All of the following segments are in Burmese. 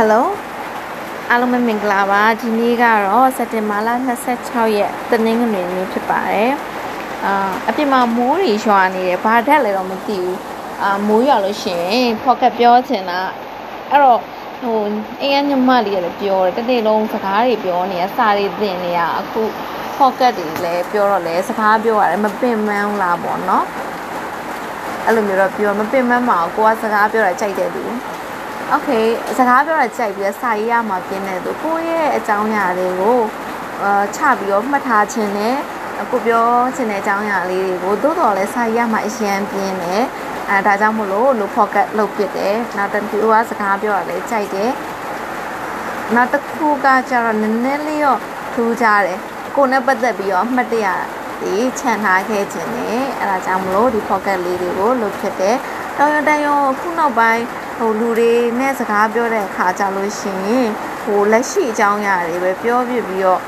Hello အားလုံးပဲမင်္ဂလာပါဒီနေ့ကတော့စက်တင်ဘာလ26ရက်တနင်္ဂနွေနေ့ဖြစ်ပါတယ်အာအပြင်မှာမိုးတွေရွာနေတယ်ဘာဓာတ်လဲတော့မသိဘူးအာမိုးရွာလို့ရှိရင် pocket ပြောချင်တာအဲ့တော့ဟိုအင်းညမလေးလည်းပြောတယ်တနေ့လုံးစကားတွေပြောနေရစာတွေသင်နေရအခု pocket တွေလည်းပြောတော့လဲစကားပြောရတယ်မပင်ပန်းလားပေါ့နော်အဲ့လိုမျိုးတော့ပြောမပင်ပန်းပါဘူးကိုကစကားပြောတာကြိုက်တယ်သူ โอเคစကားပြောတာကြိုက်ပြီးစာရေးရမှာပြင်းနေသူကိုယ့်ရဲ့အကြောင်းအရာတွေကိုအာချပြီးတော့မှတ်ထားခြင်းနဲ့ကိုပြောချင်တဲ့အကြောင်းအရာလေးတွေကိုသို့တော်လဲစာရေးရမှာအရင်ပြင်းနေအဲဒါကြောင့်မလို့လို့ pocket လုပ်ဖြစ်တယ်နောက်တစ်ခုကစကားပြောတာလည်းကြိုက်တယ်နောက်တစ်ခုကကျတော့နည်းနည်းလေးတော့ထူးခြားတယ်ကိုနဲ့ပတ်သက်ပြီးတော့မှတ်တရဒီခြံထားခဲ့ခြင်းနဲ့အဲဒါကြောင့်မလို့ဒီ pocket လေးတွေကိုလုပ်ဖြစ်တယ်တောင်ရတန်ရောခုနောက်ပိုင်း ဟိုလူတွေနဲ့စကားပြောတဲ့အခါကြလို့ရှိရင်ဟိုလက်ရှိအကြောင်းအရာတွေပဲပြောပြပြီးတော့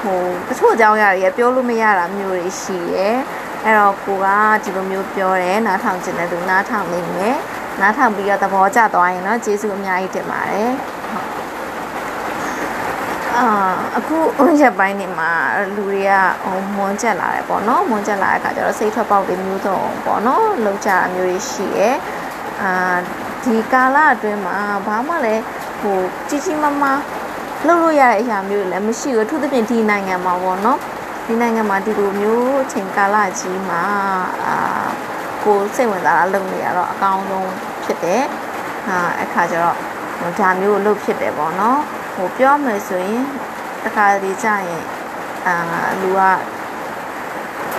ဟိုတချို့အကြောင်းအရာတွေပြောလို့မရတာမျိုးတွေရှိရဲအဲ့တော့ကိုကဒီလိုမျိုးပြောတယ်နားထောင်ချင်တဲ့သူနားထောင်နေမယ်နားထောင်ပြီးတော့သဘောကျသွားရင်တော့ကျေးဇူးအများကြီးတင်ပါတယ်အာအခုရက်ပိုင်းနေမှာလူတွေကဟိုမွန်းကျက်လာတယ်ပေါ့နော်မွန်းကျက်လာတဲ့အခါကျတော့စိတ်ထွက်ပေါက်တွေမျိုးစုံပေါ့နော်လောက်ကြတာမျိုးတွေရှိရဲအာ ဒီကာလအတွင်းမှာဘာမှလည်းဟိုကြီးကြီးမားမားလှုပ်လို့ရတဲ့အရာမျိုးတွေလည်းမရှိဘူးအထူးသဖြင့်ဒီနိုင်ငံမှာပေါ့နော်ဒီနိုင်ငံမှာဒီလိုမျိုးအချိန်ကာလကြီးမှာအာကိုစိတ်ဝင်စားတာလုပ်နေရတော့အကောင်းဆုံးဖြစ်တယ်ဟာအခါကျတော့ဒါမျိုးလုပ်ဖြစ်တယ်ပေါ့နော်ဟိုပြောမယ်ဆိုရင်တခါတည်းကြာရင်အာလူက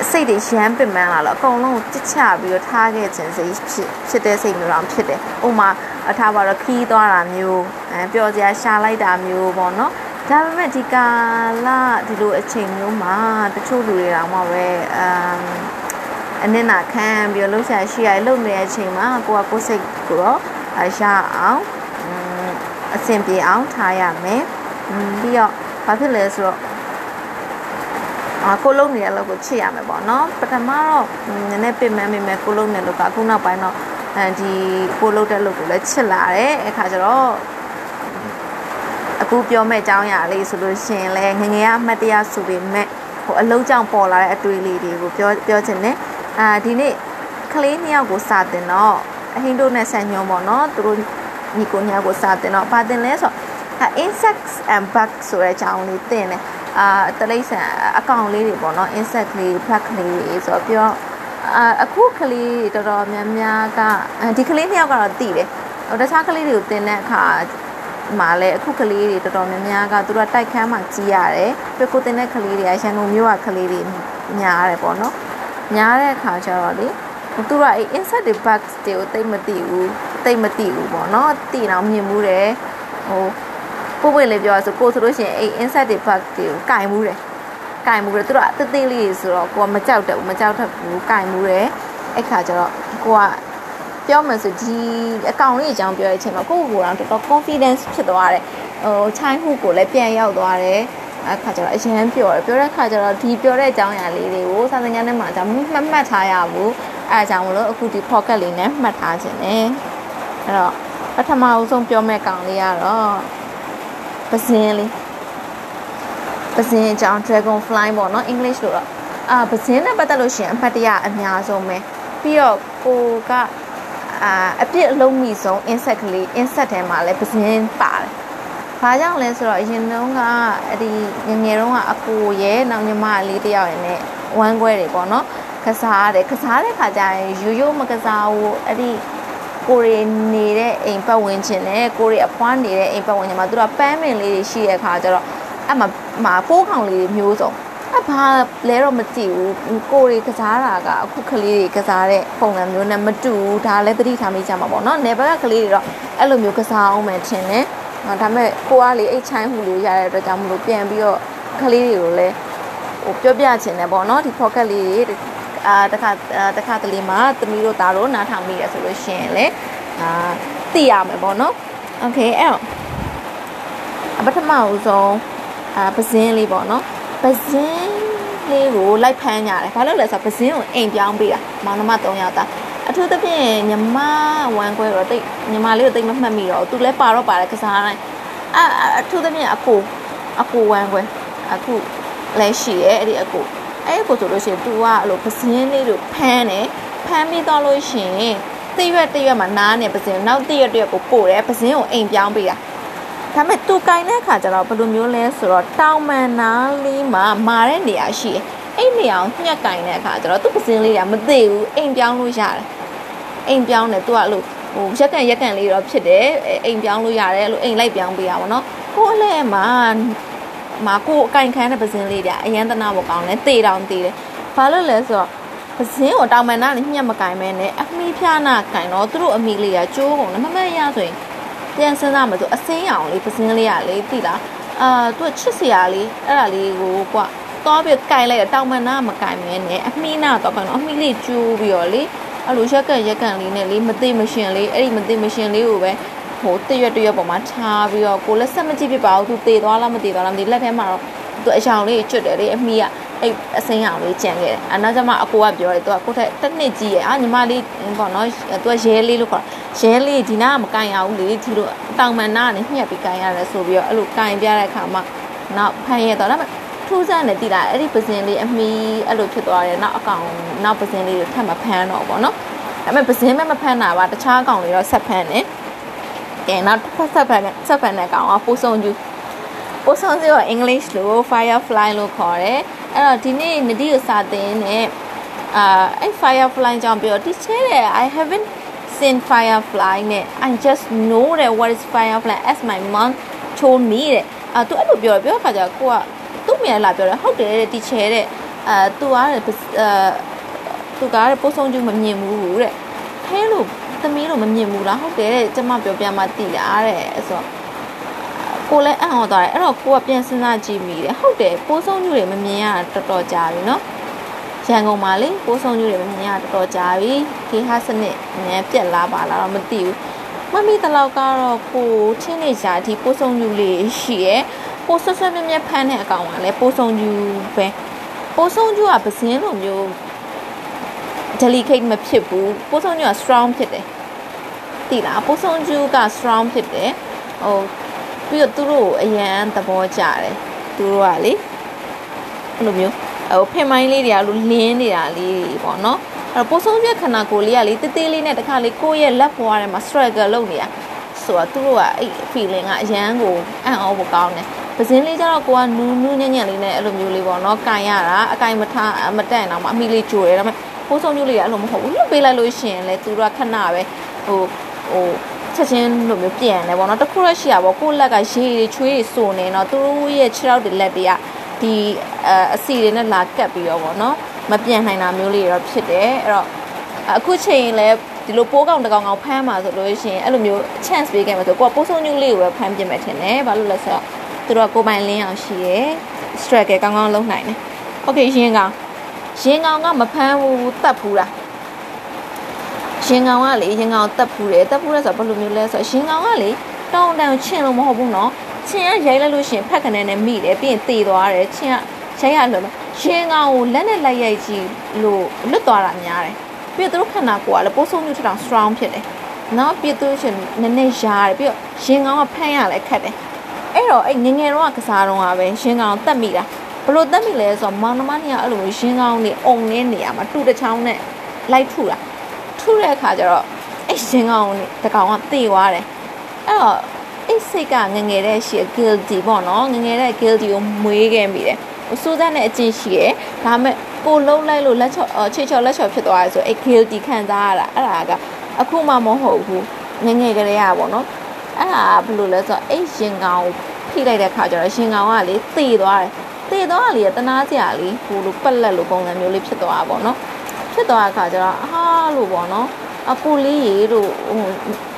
စိတ်တွေရမ်းပင်ပန်းလာတော့အကုန်လုံးကြစ်ချပြီးတော့ထားခဲ့ခြင်းစိတ်ဖြစ်ဖြစ်တဲ့စိတ်မျိုးတော့ဖြစ်တယ်။ဥမာအထားပါတော့ခီးသွားတာမျိုးအဲပျော်စရာရှာလိုက်တာမျိုးပေါ့နော်။ဒါပေမဲ့ဒီကာလဒီလိုအချိန်မျိုးမှာတချို့လူတွေတောင်မှပဲအမ်အနစ်နာခံပြီးတော့လှုပ်ရှားရှိရလှုပ်နေတဲ့အချိန်မှာကိုကကိုယ်စိတ်ကိုတော့အရှာအောင်အဆင်ပြေအောင်ထားရမယ်။ပြီးတော့ဘာဖြစ်လဲဆိုတော့အာ ကိုလုံးနေရလို့ကိုချစ်ရမယ်ပေါ့နော်ပထမတော့နည်းနည်းပြင်မှန်းမိမယ်ကိုလုံးနေလို့ကအခုနောက်ပိုင်းတော့အဲဒီကိုလုံးတဲ့လို့ကိုလည်းချစ်လာတယ်အခါကျတော့အခုပြောမဲ့အကြောင်းအရာလေးဆိုလို့ရှင်လဲငငယ်ကအမှတ်တရဆိုပေမဲ့ဟိုအလုံးကြောင်ပေါ်လာတဲ့အတွေ့အလေးတွေကိုပြောပြောချင်တယ်အာဒီနေ့ကလေးနှစ်ယောက်ကိုစာတင်တော့အဟိန္ဒိုနဲ့ဆန်ညုံပေါ့နော်သူတို့ညီကိုညာကိုစာတင်တော့ဘာတင်လဲဆိုတော့ insects and bugs ဆိုတဲ့အကြောင်းလေးတင်တယ် အာတလိษံအကောင်လေးတွေပေါ့နော် insect လေး bug လေးတွေဆိုတော့ပြောအာအခုကလေးတော်တော်များများကဒီကလေးနှစ်ယောက်ကတော့တည်တယ်ဟိုတခြားကလေးတွေကိုတင်တဲ့အခါမှာလည်းအခုကလေးတွေတော်တော်များများကသူတို့တိုက်ခန်းမှာကြီးရတယ်ပြကိုတင်တဲ့ကလေးတွေကရန်ကုန်မြို့ကကလေးတွေများရတယ်ပေါ့နော်များတဲ့အခါကျတော့လေသူတို့ကအဲ insect တွေ bugs တွေကိုတိတ်မသိဘူးတိတ်မသိဘူးပေါ့နော်တည်တော့မြင်မှုတယ်ဟို ပို့ပွင့်လေးပြောဆိုကိုဆိုလို့ရှိရင်အဲ့ insect တွေ bug တွေကိုကင်မှုတယ်ကင်မှုတယ်သူတို့အသေးသေးလေးဆိုတော့ကိုကမကြောက်တတ်ဘူးမကြောက်တတ်ဘူးကင်မှုတယ်အဲ့ခါကျတော့ကိုကပြောမှဆိုဒီအကောင်လေးအကြောင်းပြောတဲ့အချိန်မှာကိုယ့်ကိုယ်ကတော်တော် confidence ဖြစ်သွားတယ်ဟို childhood ကိုလည်းပြန်ရောက်သွားတယ်အခါကျတော့အရင်ပြောတယ်ပြောတဲ့အခါကျတော့ဒီပြောတဲ့အကြောင်းအရာလေးတွေကိုစာသင်ခန်းထဲမှာဒါမှမှတ်မှတ်ထားရဘူးအဲအကြောင်းမလို့အခုဒီ pocket လေးနဲ့မှတ်ထားခြင်းနဲ့အဲ့တော့ပထမအဆုံးပြောမဲ့ကောင်လေးကတော့ ပဇင်းလေးပဇင်းအကြောင်း dragon fly ပေါ့နော် English လို့တော့အာပဇင်းနဲ့ပတ်သက်လို့ရှိရင်အမှတ်တရအများဆုံးပဲပြီးတော့ကိုကအာအပြစ်အလုံးမိဆုံး insect ကလေး insect ထဲမှာလည်းပဇင်းပါတယ်။ဘာကြောင့်လဲဆိုတော့အရင်တုန်းကအဲ့ဒီငငယ်တုန်းကအကိုရဲ့နောက်ညီမလေးတယောက်ရယ်နဲ့ဝမ်းခွဲတွေပေါ့နော်ကစားတယ်ကစားတဲ့ခါကျရင်ရိုးရိုးမကစားဘူးအဲ့ဒီ ကိုရီနေတဲ့အိမ်ပတ်ဝန်းကျင်နဲ့ကိုရီအဖွားနေတဲ့အိမ်ပတ်ဝန်းကျင်မှာသူတို့ပန်းမင်လေးတွေရှိတဲ့အခါကျတော့အဲ့မှာမှာဖိုးကောင်လေးတွေမျိုးစုံအဘာလဲတော့မသိဘူးကိုရီကစားတာကအခုကလေးတွေကစားတဲ့ပုံစံမျိုးနဲ့မတူဘူးဒါလည်းသတိထားမိကြမှာပေါ့နော်နေဘက်ကကလေးတွေတော့အဲ့လိုမျိုးကစားအောင်မယ်ထင်တယ်ဒါပေမဲ့ကိုကလေအိတ်ချိုင်းဟူလေးရတဲ့အတွက်ကြောင့်မလို့ပြန်ပြီးတော့ကလေးတွေကိုလည်းဟိုပြောပြချင်တယ်ပေါ့နော်ဒီ pocket လေးတွေ အာတခါတခါတလေမှာသမီးတို့သားတို့နားထောင်မိရဆိုလို့ရှိရင်လေအာသိရမယ်ပေါ့နော်โอเคအဲ့တော့ပထမဦးဆုံးအာပဇင်းလေးပေါ့နော်ပဇင်းလေးကိုလိုက်ဖမ်းကြတယ်ဘာလို့လဲဆိုတော့ပဇင်းကိုအိမ်ပြောင်းပေးတာမောင်နှမ၃ယောက်သားအ အထူးသဖြင့်ညီမဝမ်းခွဲတော့တိတ်ညီမလေးကိုတိတ်မမှတ်မိတော့သူလည်းပါတော့ပါတယ်ကစားတိုင်းအအထူးသဖြင့်အကိုအကိုဝမ်းခွဲအခုလည်းရှိရဲ့အဲ့ဒီအကို အဲ့ဒီကိုဆိုလို့ရှိရင် तू ကအဲ့လိုပစင်းလေးတို့ဖမ်းတယ်ဖမ်းပြီးတော့လို့ရှိရင်တရွက်တရွက်မှာနားနေပစင်းနောက်တရွက်တရွက်ကိုပို့တယ်ပစင်းကိုအိမ်ပြောင်းပေးတာဒါပေမဲ့သူကင်တဲ့အခါကျတော့ဘယ်လိုမျိုးလဲဆိုတော့တောင်မန်နာလေးမှာမာတဲ့နေရာရှိတယ်အဲ့နေရာကိုညှက်ကင်တဲ့အခါကျတော့သူ့ပစင်းလေးကမသိဘူးအိမ်ပြောင်းလို့ရတယ်အိမ်ပြောင်းတယ်သူကအဲ့လိုဟိုရက်ကန်ရက်ကန်လေးတော့ဖြစ်တယ်အိမ်ပြောင်းလို့ရတယ်အဲ့လိုအိမ်လိုက်ပြောင်းပေးရပါတော့ကိုယ်လည်းမှာ မှာကိုအကင်ခန်းတဲ့ပစင်းလေးတဲ့အရန်တနာမကောင်းလဲတေတောင်တေတယ်ဘာလို့လဲဆိုတော့ပစင်းကိုတောင်မန်နာနဲ့ညှက်မကင်မဲနဲ့အမီဖြာနာကင်တော့သူတို့အမီလေးကကျိုးကုန်တယ်မမရဆိုရင်ပြန်စဉ်းစားမှဆိုအစင်းအောင်လေးပစင်းလေးကလေတိလားအာသူကချစ်စရာလေးအဲ့ဒါလေးကိုကွာသွားပြီးကင်လိုက်တောင်မန်နာမကင်မဲနဲ့အမီနာတော့ကင်တော့အမီလေးကျိုးပြီးတော့လေအဲ့လိုရက်ကန်ရက်ကန်လေးနဲ့လေမသိမရှင်လေးအဲ့ဒီမသိမရှင်လေးကိုပဲ ဟိုတရွက်တရွက်ပေါ်မှာထားပြီးတော့ကိုလက်ဆက်မကြည့်ဖြစ်ပါဘူးသူတေသွားလားမတေသွားလားမသိလက်ထဲမှာတော့သူအယောင်လေးကျွတ်တယ်လေအမိကအဲ့အစင်းရောင်လေးကြံခဲ့တယ်အနောက်ကျမအကိုကပြောတယ်သူကကိုထက်တစ်နှစ်ကြီးရဲ့အာညီမလေးပေါ့နော်သူကရဲလေးလို့ခေါ်ရဲလေးဒီနာကမကန်ရဘူးလေဒီလိုတောင်မန်နာကနေညှက်ပြီးကန်ရတယ်ဆိုပြီးတော့အဲ့လိုကန်ပြတဲ့အခါမှာနောက်ဖန်ရဲတော့ဒါပေမဲ့ထူးဆန်းတယ်တိလာအဲ့ဒီပစင်လေးအမီအဲ့လိုဖြစ်သွားတယ်နောက်အကောင်နောက်ပစင်လေးတွေထပ်မဖမ်းတော့ပေါ့နော်ဒါပေမဲ့ပစင်မဲ့မဖမ်းတာပါတခြားအကောင်တွေတော့ဆက်ဖမ်းတယ် ကဲနောက်တစ်ဖက်ဆက်ဖက်နဲ့ဆက်ဖက်နဲ့ကောင်ကပိုးဆုံကျူပိုးဆုံကျူကအင်္ဂလိပ်လို firefly လို့ခေါ်တယ်အဲ့တော့ဒီနေ့နဒီကိုစာသင်တဲ့အာအဲ့ firefly ကြောင့်ပြော teacher I haven't seen firefly နဲ့ I just know that what is firefly as my mom told me တဲ့အာသူအဲ့လိုပြောပြောခါကျကိုကသူ့မြန်လာပြောတယ်ဟုတ်တယ်တဲ့ teacher တဲ့အာသူကအာသူကပိုးဆုံကျူမမြင်ဘူးတဲ့ဟဲလို့ သမီးတို့မမြင်ဘူးလားဟုတ်တယ်တဲ့ကျမပြောပြမှသိတာတဲ့ဆိုတော့ကိုလည်းအံ့ဩသွားတယ်အဲ့တော့ကိုကပြန်စဉ်းစားကြည့်မိတယ်ဟုတ်တယ်ပိုးဆုံးညူတွေမမြင်ရတော်တော်ကြာပြီနော်ရန်ကုန်မှာလေပိုးဆုံးညူတွေမမြင်ရတော်တော်ကြာပြီခေဟာစနစ်နည်းပြက်လာပါလားတော့မသိဘူးမမီတလောက်ကတော့ကိုချင်းနေကြအထိပိုးဆုံးညူလေးရှိရဲပိုးဆွဆွမြဲမြဲဖမ်းတဲ့အကောင်ကလည်းပိုးဆုံးညူပဲပိုးဆုံးညူကပစင်းလိုမျိုး delicate မဖြစ်ဘူးပိုးဆုံးကျူက strong ဖြစ်တယ်သိလားပိုးဆုံးကျူက strong ဖြစ်တယ်ဟိုပြီးတော့သူတို့အရန်သဘောကျတယ်သူတို့ကလေအဲ့လိုမျိုးဟိုဖင်မိုင်းလေးတွေကလို့လင်းနေတာလေးပေါ့နော်အဲ့တော့ပိုးဆုံးကျခန္ဓာကိုယ်လေးကလေတေးသေးလေးနဲ့တခါလေးကိုယ့်ရဲ့လက်ဘွားထဲမှာ struggle လုပ်နေတာဆိုတော့သူတို့ကအဲ့ feeling ကအရန်ကိုအံ့ဩဖို့ကောင်းတယ်ပစင်းလေးကျတော့ကိုကနူးနူးညံ့ညံ့လေးနဲ့အဲ့လိုမျိုးလေးပေါ့နော်ကင်ရတာအကင်မထားမတက်အောင်အမိလေးကြိုတယ်ဒါပေမဲ့ ဖိုးဆုံးမျိုးလေးကအဲ့လိုမဟုတ်ဘူးလှုပ်ပေးလိုက်လို့ရှိရင်လေသူတို့ကခဏပဲဟိုဟိုချက်ချင်းလိုမျိုးပြန်တယ်ပေါ့နော်တခုရရှိရပေါ့ကိုယ့်လက်ကရေတွေချွေးတွေစုံနေတော့သူတို့ရဲ့ခြေထောက်တွေလက်တွေကဒီအစီတွေနဲ့လာကပ်ပြီးတော့ပေါ့နော်မပြန်နိုင်တာမျိုးလေးတော့ဖြစ်တယ်အဲ့တော့အခုချိန်လည်းဒီလိုပိုးကောင်တကောင်ကောင်ဖမ်းမှာဆိုလို့ရှိရင်အဲ့လိုမျိုး chance ပေးခဲ့မှာဆိုကိုကပိုးဆုံးညူးလေးကိုပဲဖမ်းပြမယ်ထင်တယ်ဘာလို့လဲဆိုတော့သူတို့ကကိုပိုင်လင်းအောင်ရှိရယ် struggle ကောင်းကောင်းလုပ်နိုင်တယ်။ Okay ရင်းကောင် ရင်ကောင်ကမဖမ်းဘူးတတ်ဘူးလားရင်ကောင်ကလေရင်ကောင်တက်ဖူးတယ်တက်ဖူးတယ်ဆိုတော့ဘယ်လိုမျိုးလဲဆိုတော့ရင်ကောင်ကလေတောင်းတန်ချင်းလို့မဟုတ်ဘူးနော်ချင်းကရိုက်လိုက်လို့ရှင်ဖက်ခနဲနဲ့မိတယ်ပြီးရင်တေသွားတယ်ချင်းကရိုက်ရလို့ရင်ကောင်ကိုလက်နဲ့လိုက်ရိုက်ကြည့်လို့လွတ်သွားတာများတယ်ပြီးတော့သူတို့ခန္ဓာကိုယ်ကလည်းပိုးဆိုးမျိုးထထောင် strong ဖြစ်တယ်နော်ပြီးတော့ရှင်နည်းနည်းရားတယ်ပြီးတော့ရင်ကောင်ကဖမ်းရလဲခက်တယ်အဲ့တော့အဲ့ငငယ်တော့ကစားတော့ကပဲရင်ကောင်တက်မိတာ ဘလို့တက်မိလဲဆိုတော့မောင်နှမနှစ်ယောက်အဲ့လိုရင်ကောင်းနေအုံနေနေရမှာတူတချောင်းနဲ့လိုက်ထူတာထူတဲ့အခါကျတော့အဲ့ရင်ကောင်းနေတကောင်ကတေသွားတယ်အဲ့တော့အဲ့စိတ်ကငငယ်တဲ့ရှိ guilty ပေါ့နော်ငငယ်တဲ့ guilty ကိုမွေးခဲ့မိတယ်ဟိုစူးစမ်းတဲ့အကျင့်ရှိရယ်ဒါမဲ့ကိုလုံးလိုက်လို့လက်ချော့ချေချော်လက်ချော်ဖြစ်သွားတယ်ဆိုအဲ့ guilty ခံစားရတာအဲ့ဒါကအခုမှမဟုတ်ဘူးငငယ်ကလေးอ่ะပေါ့နော်အဲ့ဒါဘယ်လိုလဲဆိုတော့အဲ့ရင်ကောင်ဖိလိုက်တဲ့ခါကျတော့ရင်ကောင်ကလေသေသွားတယ် တည်သွားလေးတနာစရာလေးဟိုလိုပက်လက်လိုပုံစံမျိုးလေးဖြစ်သွားတာပေါ့နော်ဖြစ်သွားတဲ့အခါကျတော့အာလို့ပေါ့နော်အပူလေးရေတို့ဟို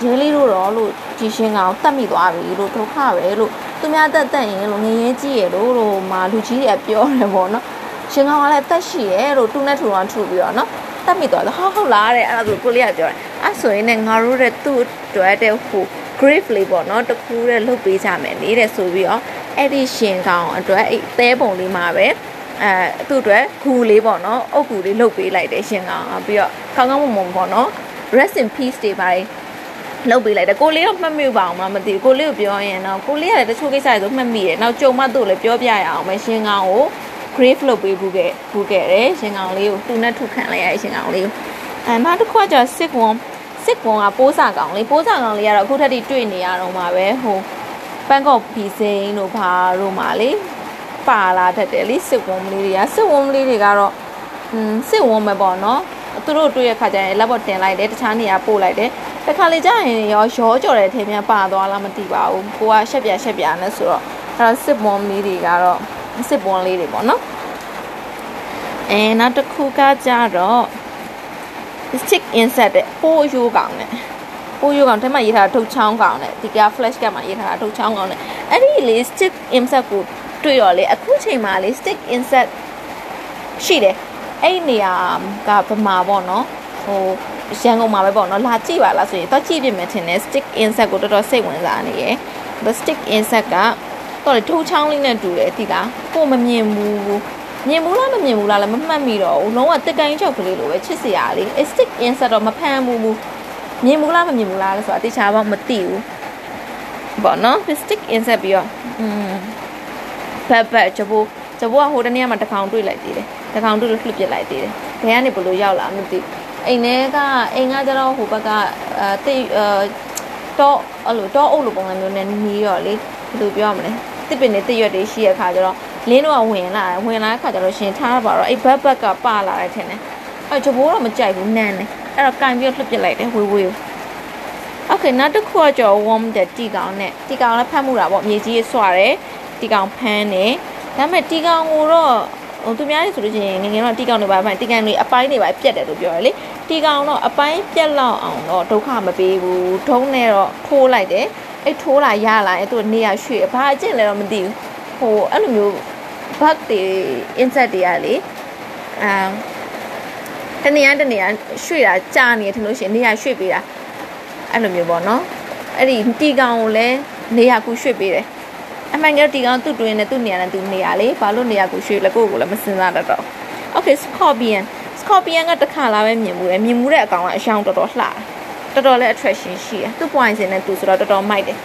ရဲလေးတို့တော့လို့ကြည်ရှင်ကောင်တတ်မိသွားပြီလို့ဒုက္ခပဲလို့သူများတက်တက်ရင်လို့ငရဲကြည့်ရလို့လို့မာလူကြီးတွေပြောတယ်ပေါ့နော်ရှင်ကောင်ကလည်းတက်ရှိရဲလို့တူနဲ့ထူအောင်ထူပြီးတော့နော်တတ်မိသွားတော့ဟုတ်ဟုတ်လားတဲ့အဲ့ဒါဆိုကိုလေးကပြောတယ်အဲ့ဆိုရင်လည်းငါတို့တဲ့သူ့အတွက်တဲ့ဟို grave လေးပေါ့နော်တခုတဲ့လှုပ်ပေးကြမယ်နေတဲ့ဆိုပြီးတော့ အဲ့ဒီရှင်ကောင်အတွက်အဲ့သဲပုံလေးမှာပဲအဲသူ့အတွက်ဂူလေးပေါ့နော်အုတ်ဂူလေးလုတ်ပေးလိုက်တယ်ရှင်ကောင်ပြီးတော့ခေါင်းကောင်းမုံမုံပေါ့နော် rest in peace တွေပါလုတ်ပေးလိုက်တယ်ကိုလေးတော့မှတ်မိပါအောင်မမသိဘူးကိုလေးကိုပြောရင်တော့ကိုလေးကလည်းတချို့ကိစ္စတွေဆိုမှတ်မိတယ်နောက်ကြုံမှသူ့လည်းပြောပြရအောင်ပဲရှင်ကောင်ကို grave လုပ်ပေးဘူးခဲ့ဘူးခဲ့တယ်ရှင်ကောင်လေးကိုသူနဲ့ထုခံလိုက်ရရှင်ကောင်လေးကိုအဲနောက်တစ်ခါကျစစ်ကွန်စစ်ကွန်ကပိုးစာကောင်လေးပိုးစာကောင်လေးကတော့အခုထက်ထိတွေ့နေရတော့မှာပဲဟို ပန်းကော့ဖီစိန်တို့ဘာတို့မှာလေပါလာတတ်တယ်လေစစ်ဝုံလေးတွေကစစ်ဝုံလေးတွေကတော့อืมစစ်ဝုံပဲပေါ့နော်သူတို့တွေ့ရခါကျရင်လက်ပေါ်တင်လိုက်တယ်တခြားနေရာပို့လိုက်တယ်တခါလေကြာရင်ရောရောကြော်တဲ့ထဲများပါသွားလားမသိပါဘူးကိုကရှက်ပြရှက်ပြနဲ့ဆိုတော့အဲ့တော့စစ်ဝုံလေးတွေကတော့စစ်ဝုံလေးတွေပေါ့နော်အဲနောက်တစ်ခုကကြတော့ stick insert တဲ့ပိုးရိုးကောင်နဲ့ ပိုးရိုးကောင်ထဲမှာရေးထားတာထုတ်ချောင်းကောင်နဲ့ဒီက flash cam မှာရေးထားတာထုတ်ချောင်းကောင်နဲ့အဲ့ဒီလေ stick insert ကိုတွေ့ရောလေအခုချိန်မှာလေ stick insert ရှိတယ်အဲ့နေရာကဗမာပေါ့နော်ဟိုရန်ကုန်မှာပဲပေါ့နော်လာကြည့်ပါလားဆိုရင်တော့ကြည့်ပြမယ်ထင်တယ် stick insert ကိုတော်တော်စိတ်ဝင်စားနေရယ် the stick insert ကတော့လေထိုးချောင်းလေးနဲ့တူတယ်ဒီလားကိုမမြင်ဘူးမြင်ဘူးလားမမြင်ဘူးလားလည်းမမှတ်မိတော့ဘူးလုံးဝတက်ကိုင်းချောက်ကလေးလိုပဲချစ်စရာလေး stick insert တော့မဖမ်းဘူးဘူး မြင်ဘူးလားမမြင်ဘူးလားလဲဆိုတာတခြားဘာမသိဘူးပေါ့နော် stick insert ပြီးတော့อืมဘက်ဘက်ကျဘိုးကျဘိုးကဟိုတနေ့မှတစ်ခေါင်တွေ့လိုက်သေးတယ်တစ်ခေါင်တွေ့လို့လှုပ်ပစ်လိုက်သေးတယ်ဘယ်ကနေဘလို့ရောက်လာမသိအိမ်ထဲကအိမ်ကကျတော့ဟိုဘက်ကအဲတိတ်အဲတော့အဲ့လိုတော့အုပ်လိုပုံစံမျိုးနဲ့နီးရောလေဘယ်လိုပြောရမလဲတစ်ပင်နဲ့တစ်ရွက်တွေရှိရခါကျတော့လင်းတော့ဝင်လာတယ်ဝင်လာတဲ့ခါကျတော့ရှင်ထားပါတော့အဲ့ဘက်ဘက်ကပလာတယ်ထင်တယ်အဲ့ကျဘိုးတော့မကြိုက်ဘူးနန်းတယ် အဲ့တော့ကင်ပြီးလှုပ်ပစ်လိုက်တယ်ဝေးဝေးโอเคနောက်တစ်ခုကကြော warm တဲ့တီကောင်နဲ့တီကောင်လည်းဖမ်းမှုတာပေါ့မြေကြီးဆွာတယ်တီကောင်ဖမ်းတယ်ဒါပေမဲ့တီကောင်ကိုတော့ဟိုသူများတွေဆိုလို့ရှိရင်ငငယ်တော့တီကောင်တွေပါမှတီကောင်တွေအပိုင်းတွေပါပြက်တယ်လို့ပြောရလေတီကောင်တော့အပိုင်းပြက်လောက်အောင်တော့ဒုက္ခမပေးဘူးထုံးနဲ့တော့ထိုးလိုက်တယ်အဲ့ထိုးလာရလာအဲ့သူနေရရွှေ့ဘာအကျင့်လဲတော့မသိဘူးဟိုအဲ့လိုမျိုး bug တွေ insect တွေကလေအာ တနေရတနေရရွှေ့တာကြာနေတယ်ထင်လို့ရှိရင်နေရရွှေ့ပေးတာအဲ့လိုမျိုးပေါ့နော်အဲ့ဒီတီကောင်ကိုလည်းနေရကူရွှေ့ပေးတယ်အမှန်ကတီကောင်သူ့တွင်နဲ့သူ့နေရာနဲ့သူ့နေရာလေဘာလို့နေရာကူရွှေ့လဲကိုယ့်ကိုလည်းမစင်စားတတ်တော့ Okay scorpion scorpion ကတစ်ခါလာပဲမြင်မှုတယ်မြင်မှုတဲ့အကောင်ကအရှောင်းတော်တော်လှတော်တော်လေး attraction ရှိတယ်သူ့ point စင်နဲ့သူဆိုတော့တော်တော်မိုက်တယ်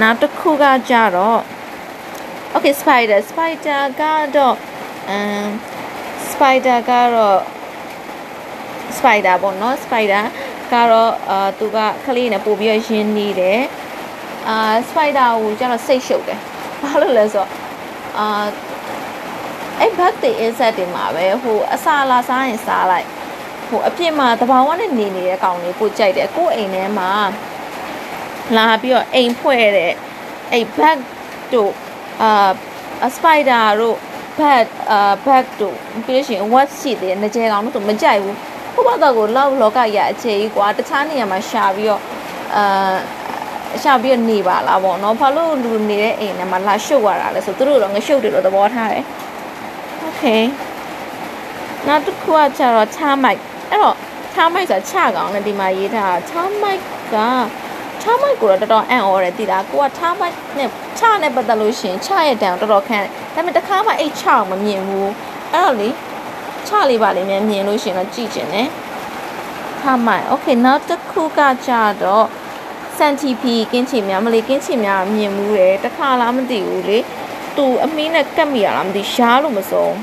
နောက်တစ်ခုကကြတော့ Okay spider spider ကတော့ um spider ကတော့ spider ပေါ့နော် spider ကတော့အာသူကခလေးနဲ့ပို့ပြီးရင်းနေတယ်အာ spider ကိုကျတော့စိတ်ရှုပ်တယ်ဘာလို့လဲဆိုတော့အာအဲ့ bug တွေ insect တွေမှာပဲဟိုအစာလာစားရင်စားလိုက်ဟိုအပြစ်မှာတဘာဝနဲ့နေနေတဲ့ကောင်လေးကိုကြိုက်တယ်ကို့အိမ်ထဲမှာလာပြီးတော့အိမ်ဖွဲ့တဲ့အဲ့ bug တို့အာစပိုက်ဒါတို့ဘတ်အာဘတ်တို့ပြီးလို့ရှိရင် what ရှိသေးတယ်ငကြဲကောင်တို့မကြိုက်ဘူး ဟိုဘက်တော့လောက်လောကရအခြေကြီးကွာတခြားနေရာမှာရှာပြီးတော့အာရှာပြီးတော့နေပါလားပေါ့နော်ဘာလို့လူနေတဲ့အိမ်ထဲမှာလာရှုပ်ရတာလဲဆိုသူတို့တော့ငရှုပ်တယ်လို့သဘောထားတယ်โอเคနောက်တစ်ခုကကျတော့ချားမိုက်အဲ့တော့ချားမိုက်ဆိုတာချကောင်နဲ့ဒီမှာရေးထားချားမိုက်ကချားမိုက်ကိုတော့တော်တော်အံ့ဩတယ်တိလားကိုကချားမိုက်နဲ့ချနဲ့ပတ်သက်လို့ရှင်ချရဲ့တန်တော်တော်ခန့်ဒါပေမဲ့တခါမှအဲ့ချအောင်မမြင်ဘူးအဲ့တော့လေ ချလေးပါလေးမြန်မြင်လို့ရှင်တော့ကြည့်ကျင်တယ်။ဟာမိုင်။ Okay နောက်တစ်ခုကကြတော့စန်တီပီကင်းချင်များမလေးကင်းချင်များမြင်မှုတယ်တခါလားမသိဘူးလေ။သူအမင်းနဲ့ကတ်မိရလားမသိရှားလို့မစုံ။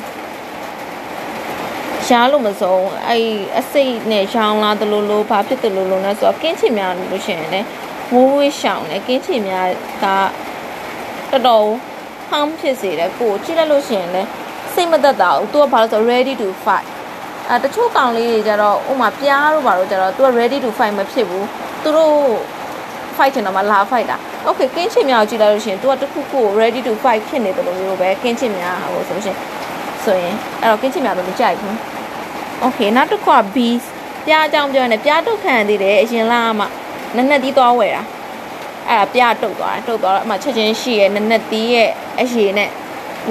ရှားလို့မစုံအဲ့အစိတ်နဲ့ရောင်းလာတလို့လို့ဘာဖြစ်တယ်လို့လို့နဲ့ဆိုတော့ကင်းချင်များလို့ရှင်လေ။ဝိုးဝေးရှောင်းလေကင်းချင်များကတော်တော်ဟမ်းဖြစ်စေတယ်ကိုကြည့်လိုက်လို့ရှင်လေ။ စိတ်မသက်သာဘူးသူကဘာလို့ဆို ready to fight အဲတချို့ကောင်လေးတွေကြတော့ဥမာပြားတို့ဘာလို့ကြတော့သူက ready to fight မဖြစ်ဘူးသူတို့ fight ချင်တော့မှလာ fight တာ okay ကင်းချင်များကိုကြည့်လိုက်လို့ရှိရင် तू ကတခုခု ready to fight ဖြစ်နေတယ်လို့မျိုးပဲကင်းချင်များဟိုဆိုလို့ရှိရင်ဆိုရင်အဲ့တော့ကင်းချင်များတော့မကြိုက်ဘူး okay နောက်တစ်ခုက bees ပြားအကြောင်းပြောနေပြားတုတ်ခံသေးတယ်အရင်လားမှနက်နက်တီးသွားဝယ်တာအဲ့ဒါပြတုတ်သွားတယ်တုတ်သွားတော့အမှချက်ချင်းရှိရဲ့နက်နက်တီးရဲ့အရေနဲ့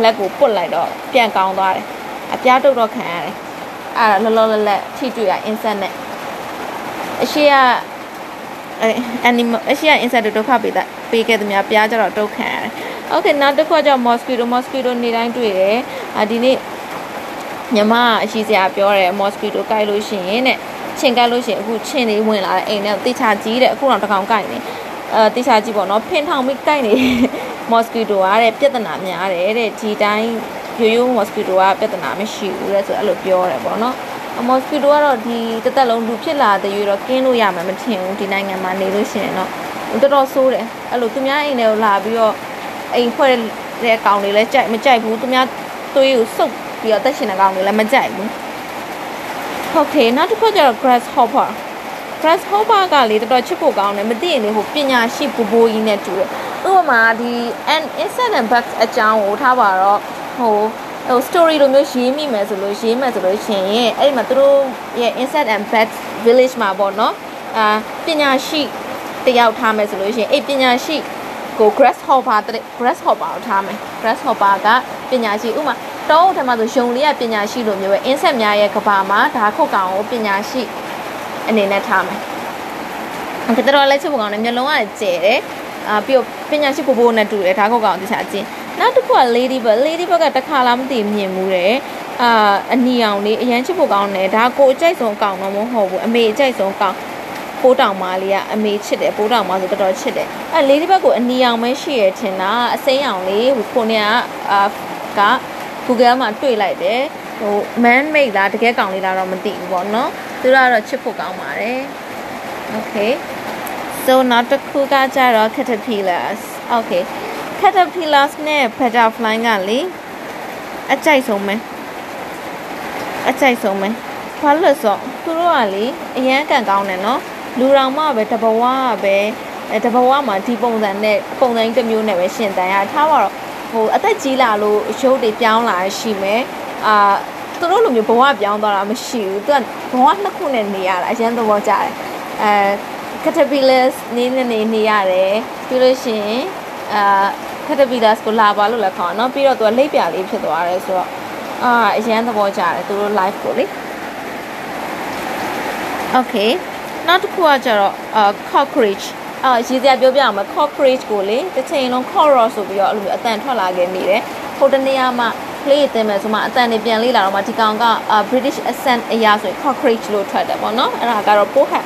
လက်ကိုပုတ်လိုက်တော့ပြန်ကောင်းသွားတယ်အပြားတုတ်တော့ခံရတယ်အဲ့ဒါလောလောလတ်လတ်ထိတွေ့ရ insect နဲ့အရှိကအဲ animal အရှိက insect ဒုက္ခပေးတာပေးခဲ့သမျှပြားကြတော့တုတ်ခံရတယ်။ Okay နောက်တစ်ခုကကြောင့် mosquito mosquito နေတိုင်းတွေ့တယ်။အာဒီနေ့ညမအရှိစရာပြောတယ်မော်စကီတိုကိုက်လို့ရှိရင်တဲ့ချင်းကက်လို့ရှိရင်အခုချင်းလေးဝင်လာတဲ့အိမ်ထဲတိချာကြီးတဲ့အခုတော့တကောင်ကိုက်နေအဲတိချာကြီးပေါ့နော်ဖင်ထောင်ပြီးကိုက်နေ မော်စကီတိုကတဲ့ပြဿနာများတယ်တဲ့ဒီတိုင်းရိုးရိုးမော်စကီတိုကပြဿနာမရှိဘူးတဲ့ဆိုအဲ့လိုပြောတယ်ပေါ့နော်မော်စကီတိုကတော့ဒီတစ်သက်လုံးလူဖြစ်လာတဲ့ရွေးတော့ကင်းလို့ရမှာမထင်ဘူးဒီနိုင်ငံမှာနေလို့ရှိရင်တော့တော်တော်ဆိုးတယ်အဲ့လိုသူများအိမ်ထဲကိုလာပြီးတော့အိမ်ဖွဲ့တဲ့အကောင်တွေလည်းကြိုက်မကြိုက်ဘူးသူများသွေးကိုစုပ်ပြီးတော့တက်ရှင်တဲ့ကောင်တွေလည်းမကြိုက်ဘူးဟုတ်ကဲ့နောက်တစ်ခုကျတော့ grasshopper grasshopper ကလေတော်တော်ချစ်ဖို့ကောင်းတယ်မသိရင်လေဟိုပညာရှိပူပူကြီးနဲ့တူတယ်ဥပမာဒီ an insect and bugs အကြောင်းကိုထားပါတော့ဟိုဟို story လိုမျိုးရေးမိမယ်ဆိုလို့ရေးမယ်ဆိုလို့ရှင်ရင်အဲ့ဒီမှာသူတို့ရဲ့ insect and bugs village မှာပေါ့နော်အာပညာရှိတယောက်ထားမယ်ဆိုလို့ရှင်အဲ့ပညာရှိကို grasshopper grasshopper ကိုထားမယ် grasshopper ကပညာရှိဥမာတောအုပ်ထဲမှာဆိုယုံလေးကပညာရှိလိုမျိုးပဲ insect များရဲ့ကဘာမှာဓာခုတ်ကောင်ကိုပညာရှိ အနေနဲ့ထားမယ်။ကတော်လည်းချစ်ဖို့ကောင်းတယ်မျက်လုံးကကျဲတယ်။အာပြီးတော့ပညာရှိပို့ဖို့နဲ့တူတယ်ဓာခုတ်ကောင်တခြားအချင်း။နောက်တစ်ခုက ladybug ladybug ကတစ်ခါလားမသိမြင်မှုတယ်။အာအနီအောင်လေးအရန်ချစ်ဖို့ကောင်းတယ်ဒါကိုအကြိုက်ဆုံးကောင်တော့မဟုတ်ဘူးအမေအကြိုက်ဆုံးကောင်ပိုးတောင်မလေးကအမေချစ်တယ်ပိုးတောင်မဆိုတော်တော်ချစ်တယ်အဲလေးဒီဘက်ကိုအနီအောင်ပဲရှိရထင်တာအစိမ်းအောင်လေးဟိုခုနေကအာက Google မှာတွေ့လိုက်တယ်ဟို man made လားတကယ်ကောင်လေးလားတော့မသိဘူးပေါ့နော် သူတို့ကတော့ချစ်ဖို့ကောင်းပါတယ် okay so နောက်တစ်ခုကကြတော့ caterpillars okay caterpillars နဲ့ butterfly ကလေအကြိုက်ဆုံးပဲအကြိုက်ဆုံးပဲဘာလို့လဲဆိုတော့သူတို့ကလေအရန်ကန်ကောင်းတယ်နော်လူတော်မှပဲတဘဝပဲတဘဝမှာဒီပုံစံနဲ့ပုံစံတစ်မျိုးနဲ့ပဲရှင်တန်ရထားပါတော့ဟိုအသက်ကြီးလာလို့ရုပ်တွေပြောင်းလာရှိမယ်အာ သူတို့လိုမျိုးဘဝပြောင်းသွားတာမရှိဘူးသူကဘဝနှစ်ခုနဲ့နေရတာအရင်သဘောကျတယ်အဲ caterpillars နေနေနေနေရတယ်ပြီးလို့ရှိရင်အာ caterpillars ကိုလာပါလို့လည်းခေါ်နော်ပြီးတော့သူကလိပ်ပြလေးဖြစ်သွားတယ်ဆိုတော့အာအရင်သဘောကျတယ်သူတို့ live ကိုလေ okay နောက်တစ်ခုကကျတော့အာ cockroach အာရေးစရာပြောပြအောင်မ cockroach ကိုလေတစ်ချိန်လုံး cockroach ဆိုပြီးတော့အဲ့လိုမျိုးအတန်ထွက်လာခဲ့နေတယ်ဟိုတနေရာမှာ play တင်မယ်ဆိုမှအတန်တွေပြန်လေးလာတော့မှဒီကောင်က British accent အရာဆိုရင် cockroach လို့ထွက်တယ်ပေါ့နော်အဲ့ဒါကတော့ pohat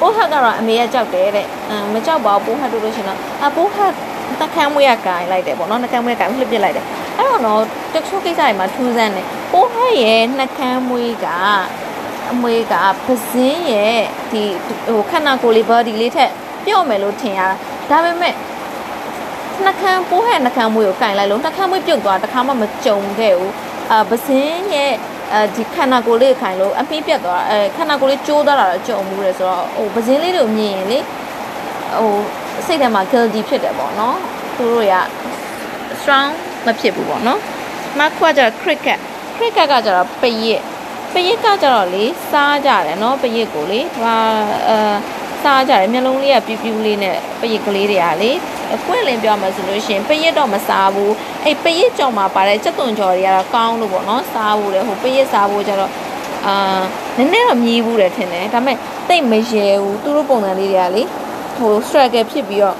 pohat ကတော့အမေကကြောက်တယ်တဲ့အမ်မကြောက်ပါဘူး pohat တို့လို့ရှင်တော့အ pohat တခမ်းမွေးကကိုင်လိုက်တယ်ပေါ့နော်နှကမ်းမွေးကကိုင်လှစ်ပစ်လိုက်တယ်အဲ့တော့တော့တချို့ကိစ္စတွေမှာထူးဆန်းတယ် pohat ရဲ့နှကမ်းမွေးကအမွေးကပဇင်းရဲ့ဒီဟိုခန္ဓာကိုယ်လေး body လေးထက်ပြော့မယ်လို့ထင်ရတာဒါပေမဲ့ နှကန်းပိုးဟဲ့နှကန်းမွေးကိုကင်လိုက်လို့နှကန်းမွေးပြုတ်သွားတခါမှမကြုံခဲ့ဘူးအာပစင်းရဲ့အဲဒီခန္ဓာကိုယ်လေးခိုင်လို့အပီးပြတ်သွားအဲခန္ဓာကိုယ်လေးကျိုးသွားတာတော့ကြုံမှုတယ်ဆိုတော့ဟိုပစင်းလေးတွေကိုမြင်ရင်လေဟိုစိတ်ထဲမှာ guilty ဖြစ်တယ်ပေါ့နော်သူတို့က strong မဖြစ်ဘူးပေါ့နော်မခွာကြ cricket cricket ကကြတော့ပရစ်ပရစ်ကကြတော့လေစားကြတယ်နော်ပရစ်ကိုလေဒါအဲစားကြတယ်မျက်လုံးလေးကပြူးပြူးလေးနဲ့ပရစ်ကလေးတွေကလေ အပွင့်လင်းပြောမှဆိုလို့ရှိရင်ပရစ်တော့မစားဘူးအဲ့ပရစ်ကြော်မှာပါတဲ့စက်သွန်ကြော်တွေကတော့ကောင်းလို့ပေါ့နော်စားဘူးလေဟိုပရစ်စားဖို့ကြတော့အာနည်းနည်းတော့မြည်ဘူးတယ်ထင်တယ်ဒါပေမဲ့တိတ်မရဲဘူးသူတို့ပုံစံလေးတွေကလေဟို struggle ဖြစ်ပြီးတော့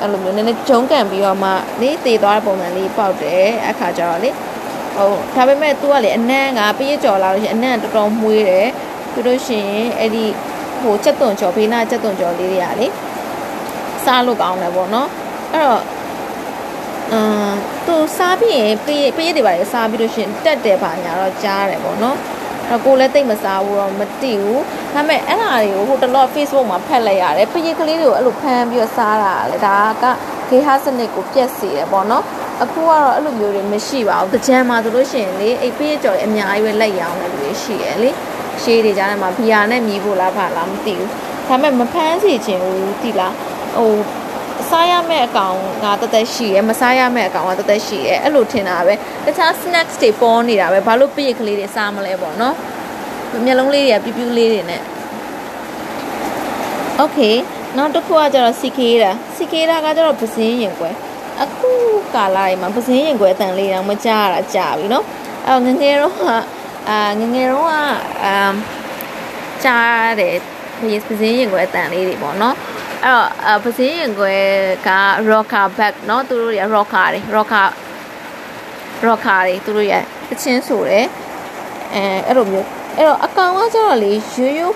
အဲ့လိုမျိုးနည်းနည်းဂျုံကန်ပြီးတော့မှလေတည်သွားတဲ့ပုံစံလေးပေါက်တယ်အခါကျတော့လေဟုတ်ဒါပေမဲ့ तू ကလေအနံ့ကပရစ်ကြော်လာလို့ရှိရင်အနံ့တော်တော်မွေးတယ်ပြီးလို့ရှိရင်အဲ့ဒီဟိုချက်သွန်ကြော်ဘေးနာချက်သွန်ကြော်လေးတွေကလေစားလို့ကောင်းတယ်ပေါ့နော် အဲ့တော့အမ်သူစားပြီးရင်ပရစ်ပရစ်တွေပါလေစားပြီးလို့ရှိရင်တက်တယ်ပါညာတော့ကြားတယ်ပေါ့နော်အဲ့ကိုလည်းတိတ်မစားဘူးတော့မသိဘူးဒါပေမဲ့အဲ့ဒါတွေကိုဟိုတလော့ Facebook မှာဖတ်လိုက်ရတယ်ပရစ်ကလေးတွေကိုအဲ့လိုဖမ်းပြီးတော့စားတာလေဒါကဂေဟစနစ်ကိုပြက်စေတယ်ပေါ့နော်အခုကတော့အဲ့လိုမျိုးတွေမရှိပါဘူး။ကြံမှာဆိုလို့ရှိရင်လေအိပ်ပေးကြော်အများကြီးပဲလက်ရောင်းတယ်လို့ရှိရလေ။ရှေးတွေကြားထဲမှာဘီယာနဲ့မြည်ဖို့လားဖလားမသိဘူး။ဒါပေမဲ့မဖမ်းစီခြင်းဘူးတိလား။ဟို စားရမယ့်အကောင်ကတသက်ရှိရဲမစားရမယ့်အကောင်ကတသက်ရှိရဲအဲ့လိုထင်တာပဲတခြား snacks တွေပေါ်နေတာပဲဘာလို့ပိရကလေးတွေစားမလဲပေါ့နော်မျက်လုံးလေးတွေကပြူးပြူးလေးတွေနဲ့ okay နောက်တစ်ခုကကျတော့ cicada cicada ကကျတော့ပစင်းရင်ကွယ်အခုကာလာတွေမှာပစင်းရင်ကွယ်အတန်လေးတောင်မကြားရတာကြာပြီနော်အဲ့ငငယ်တော့ကအာငငယ်တော့ကအမ်ကြားတယ်ပစင်းရင်ကွယ်အတန်လေးတွေပေါ့နော် အဲ့တော့ပစင်းရင်ကွယ်က rocker back เนาะသူတို့တွေက rocker တွေ rocker rocker တွေသူတို့ရဲ့ တချင်းဆိုတယ်အဲအဲ့လိုမျိုးအဲ့တော့အကောင်ကကျတော့လေရိုးရိုး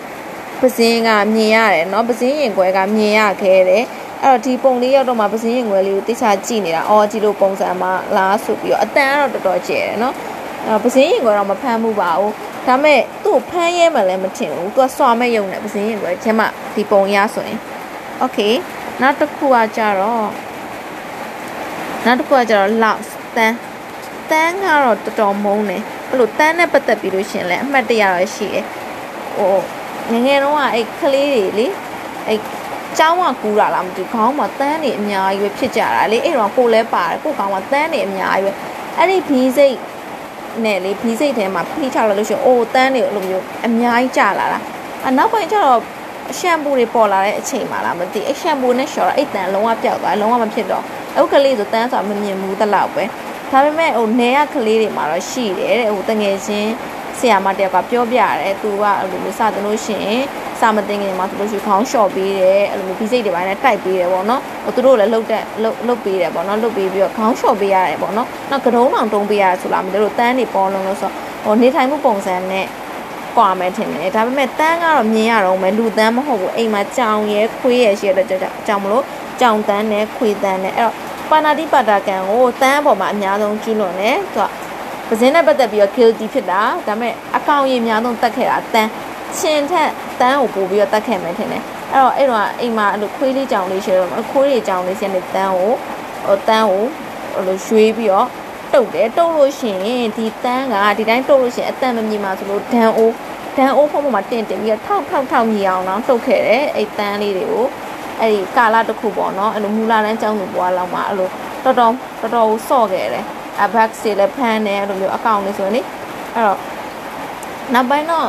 ပစင်းကမြင်ရတယ်เนาะပစင်းရင်ခွဲကမြင်ရခဲ့တယ်အဲ့တော့ဒီပုံလေးရောက်တော့မှပစင်းရင်ခွဲလေးကိုတိကျကြည့်နေတာအော်ဒီလိုပုံစံမှာလားဆိုပြီးတော့အတန်ကတော့တော်တော်ကျဲတယ်เนาะအဲ့ပစင်းရင်ခွဲတော့မဖမ်းမှုပါဘူးဒါမဲ့သူ့ဖမ်းရဲမှလည်းမထင်ဘူးသူကစွာမဲ့ယုံနဲ့ပစင်းရင်ခွဲချင်မှဒီပုံရဆိုရင် okay နောက်တစ်ခုကကြတော့နောက်တစ်ခုကကြတော့ loud တန်းတန်းကတော့တော်တော်မုန်းတယ်အဲ့လိုတန်းနဲ့ပတ်သက်ပြီးလို့ရှင်လဲအမှတ်တရတော့ရှိတယ်ဟိုငငယ်တော့အဲ့ကလေးတွေလေအဲ့ကျောင်းကကူးတာလားမသိဘူးခေါင်းမှာတန်းတွေအများကြီးပဲဖြစ်ကြတာလေအဲ့တော့ကိုလဲပါတယ်ကိုခေါင်းမှာတန်းတွေအများကြီးပဲအဲ့ဒီဘီးစိတ်နဲ့လေဘီးစိတ်ထဲမှာဖိချလာလို့ရှိရင်အိုတန်းတွေအဲ့လိုမျိုးအများကြီးကြလာတာအနောက်ပိုင်းကျတော့ ရှမ်ပူတွေပေါ်လာတဲ့အချိန်မှလားမသိအဲ့ရှမ်ပူနဲ့ရှော်တော့အဲ့တန်လုံးဝပျောက်သွားလုံးဝမဖြစ်တော့အခုကလေးဆိုတန်းဆိုတာမမြင်ဘူးတလောက်ပဲဒါပေမဲ့ဟိုနေရကလေးတွေမှာတော့ရှိတယ်တဲ့ဟိုတငယ်ချင်းဆရာမတယောက်ကပြောပြရတယ်သူကအဲ့လိုမျိုးစသလို့ရှိရင်စာမတင်ခင်မှာဆိုလို့ရှိရင်ခေါင်းလျှော့ပေးတယ်အဲ့လိုမျိုးဒီစိတ်တွေပိုင်းနဲ့တိုက်ပေးတယ်ပေါ့နော်ဟိုသူတို့လည်းလှုပ်တဲ့လှုပ်လှုပ်ပေးတယ်ပေါ့နော်လှုပ်ပေးပြီးတော့ခေါင်းလျှော့ပေးရတယ်ပေါ့နော်နောက်ကတုံးအောင်တုံးပေးရတယ်ဆိုလားမသိလို့တန်းတွေပေါ်လုံးလို့ဆိုဟိုနေထိုင်မှုပုံစံနဲ့ ကွာမယ်ထင်တယ်ဒါပေမဲ့တန်းကတော့မြင်ရတော့မယ်လူတန်းမဟုတ်ဘူးအိမ်မှာကြောင်ရဲခွေးရဲရှိတဲ့ကြောင်မလို့ကြောင်တန်းနဲ့ခွေးတန်းနဲ့အဲ့တော့ပါဏာတိပါတာကံကိုတန်းပေါ်မှာအများဆုံးကျူးလွန်တယ်သူကပဇင်းနဲ့ပတ်သက်ပြီးတော့ guilty ဖြစ်တာဒါပေမဲ့အကောင်ကြီးအများဆုံးတတ်ခဲ့တာတန်းရှင်ထက်တန်းကိုပို့ပြီးတော့တတ်ခဲ့မယ်ထင်တယ်အဲ့တော့အဲ့တော့အိမ်မှာအဲ့လိုခွေးလေးကြောင်လေးရှိတော့ခွေးလေးကြောင်လေးရှိနေတန်းကိုဟိုတန်းကိုဟိုလိုရွှေးပြီးတော့တုတ်တယ်တုတ်လို့ရှိရင်ဒီတန်းကဒီတိုင်းတုတ်လို့ရှိရင်အတန်မမြင်ပါဆိုလို့ဒန်အိုး ဒန်အိုးဖုံးပေါ်မှာတင်တင်ပြီးတော့ထောက်ထောက်ထောက်မြည်အောင်တော့တုတ်ခဲ့တယ်အဲ့တန်းလေးတွေကိုအဲ့ဒီကာလာတစ်ခုပေါ့နော်အဲ့လိုမူလာတန်းကျောင်းသူဘွားလောက်မှာအဲ့လိုတော်တော်တော်တော်ဆော့ခဲ့တယ်အဘက်စီလည်းဖမ်းတယ်အဲ့လိုမျိုးအကောင့်လေးဆိုရင်လေအဲ့တော့နောက်ပိုင်းတော့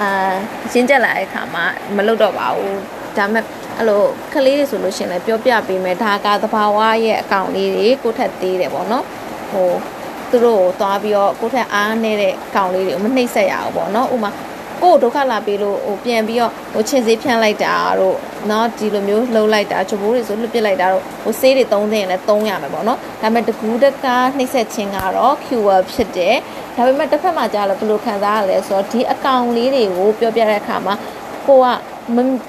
အာရှင်းချက်လာတဲ့အခါမှာမလုပ်တော့ပါဘူးဒါမဲ့အဲ့လိုကလေးတွေဆိုလို့ရှင်လည်းပြောပြပေးမယ်ဒါကသဘာဝရဲ့အကောင့်လေးတွေကိုထက်သေးတယ်ပေါ့နော်ဟိုသူတို့ကိုသွားပြီးတော့ကိုထက်အားနေတဲ့ကောင်လေးတွေကိုမနှိမ့်ဆက်ရအောင်ပေါ့နော်ဥမာ ကိုယ်ဒုက္ခလာပေးလို့ဟိုပြန်ပြီးတော့ဟိုချင်စေးဖြန့်လိုက်တာတို့နော်ဒီလိုမျိုးလှုပ်လိုက်တာချုပ်ဘိုးတွေဆိုလွတ်ပစ်လိုက်တာတို့ဟိုဆေးတွေသုံးသိရင်လည်းသုံးရမှာပေါ့နော်ဒါပေမဲ့တကူးတကားနှိမ့်ဆက်ခြင်းကတော့ QR ဖြစ်တယ်ဒါပေမဲ့တစ်ဖက်မှာကြာတော့ဘယ်လိုခံစားရလဲဆိုတော့ဒီအကောင်လေးတွေကိုပြောပြတဲ့အခါမှာကိုက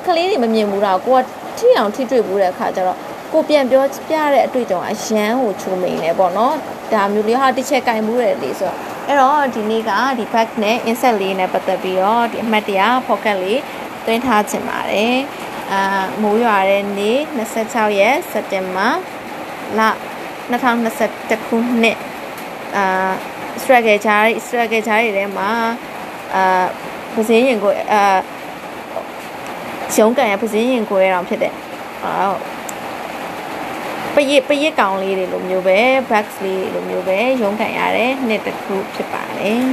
ကလေးတွေမမြင်ဘူးတော့ကိုကထိအောင်ထိတွေ့ဘူးတဲ့အခါကျတော့ကိုပြန်ပြောပြတဲ့အတွေ့အကြုံအရန်ကိုချုံမိန်နေပေါ့နော်ဒါမျိုးလေးဟာတစ်ချက်ကင်မှုရတယ်လေဆိုတော့ အဲ့တော့ဒီနေ့ကဒီ back နဲ့ insert လေးနဲ့ပတ်သက်ပြီးတော့ဒီအမှတ်တရ pocket လေးသွင်းထားခြင်းပါတယ်အာမိုးရွာတဲ့နေ့26ရက်စက်တင်ဘာလ2021ခုနှစ်အာ struggle ချား struggle ချားတွေထဲမှာအာပစင်းရင်ကိုအာရုံးကန်ရပစင်းရင်ကိုရအောင်ဖြစ်တဲ့အာ ပရစ်ပရစ်ကောင်လေးတွေလိုမျိုးပဲ bags လေးလိုမျိုးပဲရုံးကန်ရတဲ့နှစ်တစ်ခုဖြစ်ပါတယ်